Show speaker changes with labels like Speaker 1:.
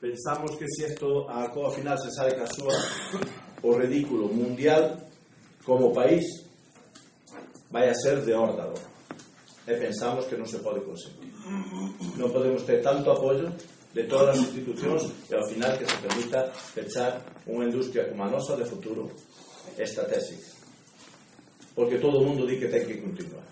Speaker 1: pensamos que se isto a coa final se sabe que a súa o ridículo mundial como país vai a ser de órdalo e eh, pensamos que non se pode conseguir. Non podemos ter tanto apoio de todas as institucións e ao final que se permita pechar unha industria como a nosa de futuro estratégica. Porque todo o mundo di que ten que continuar.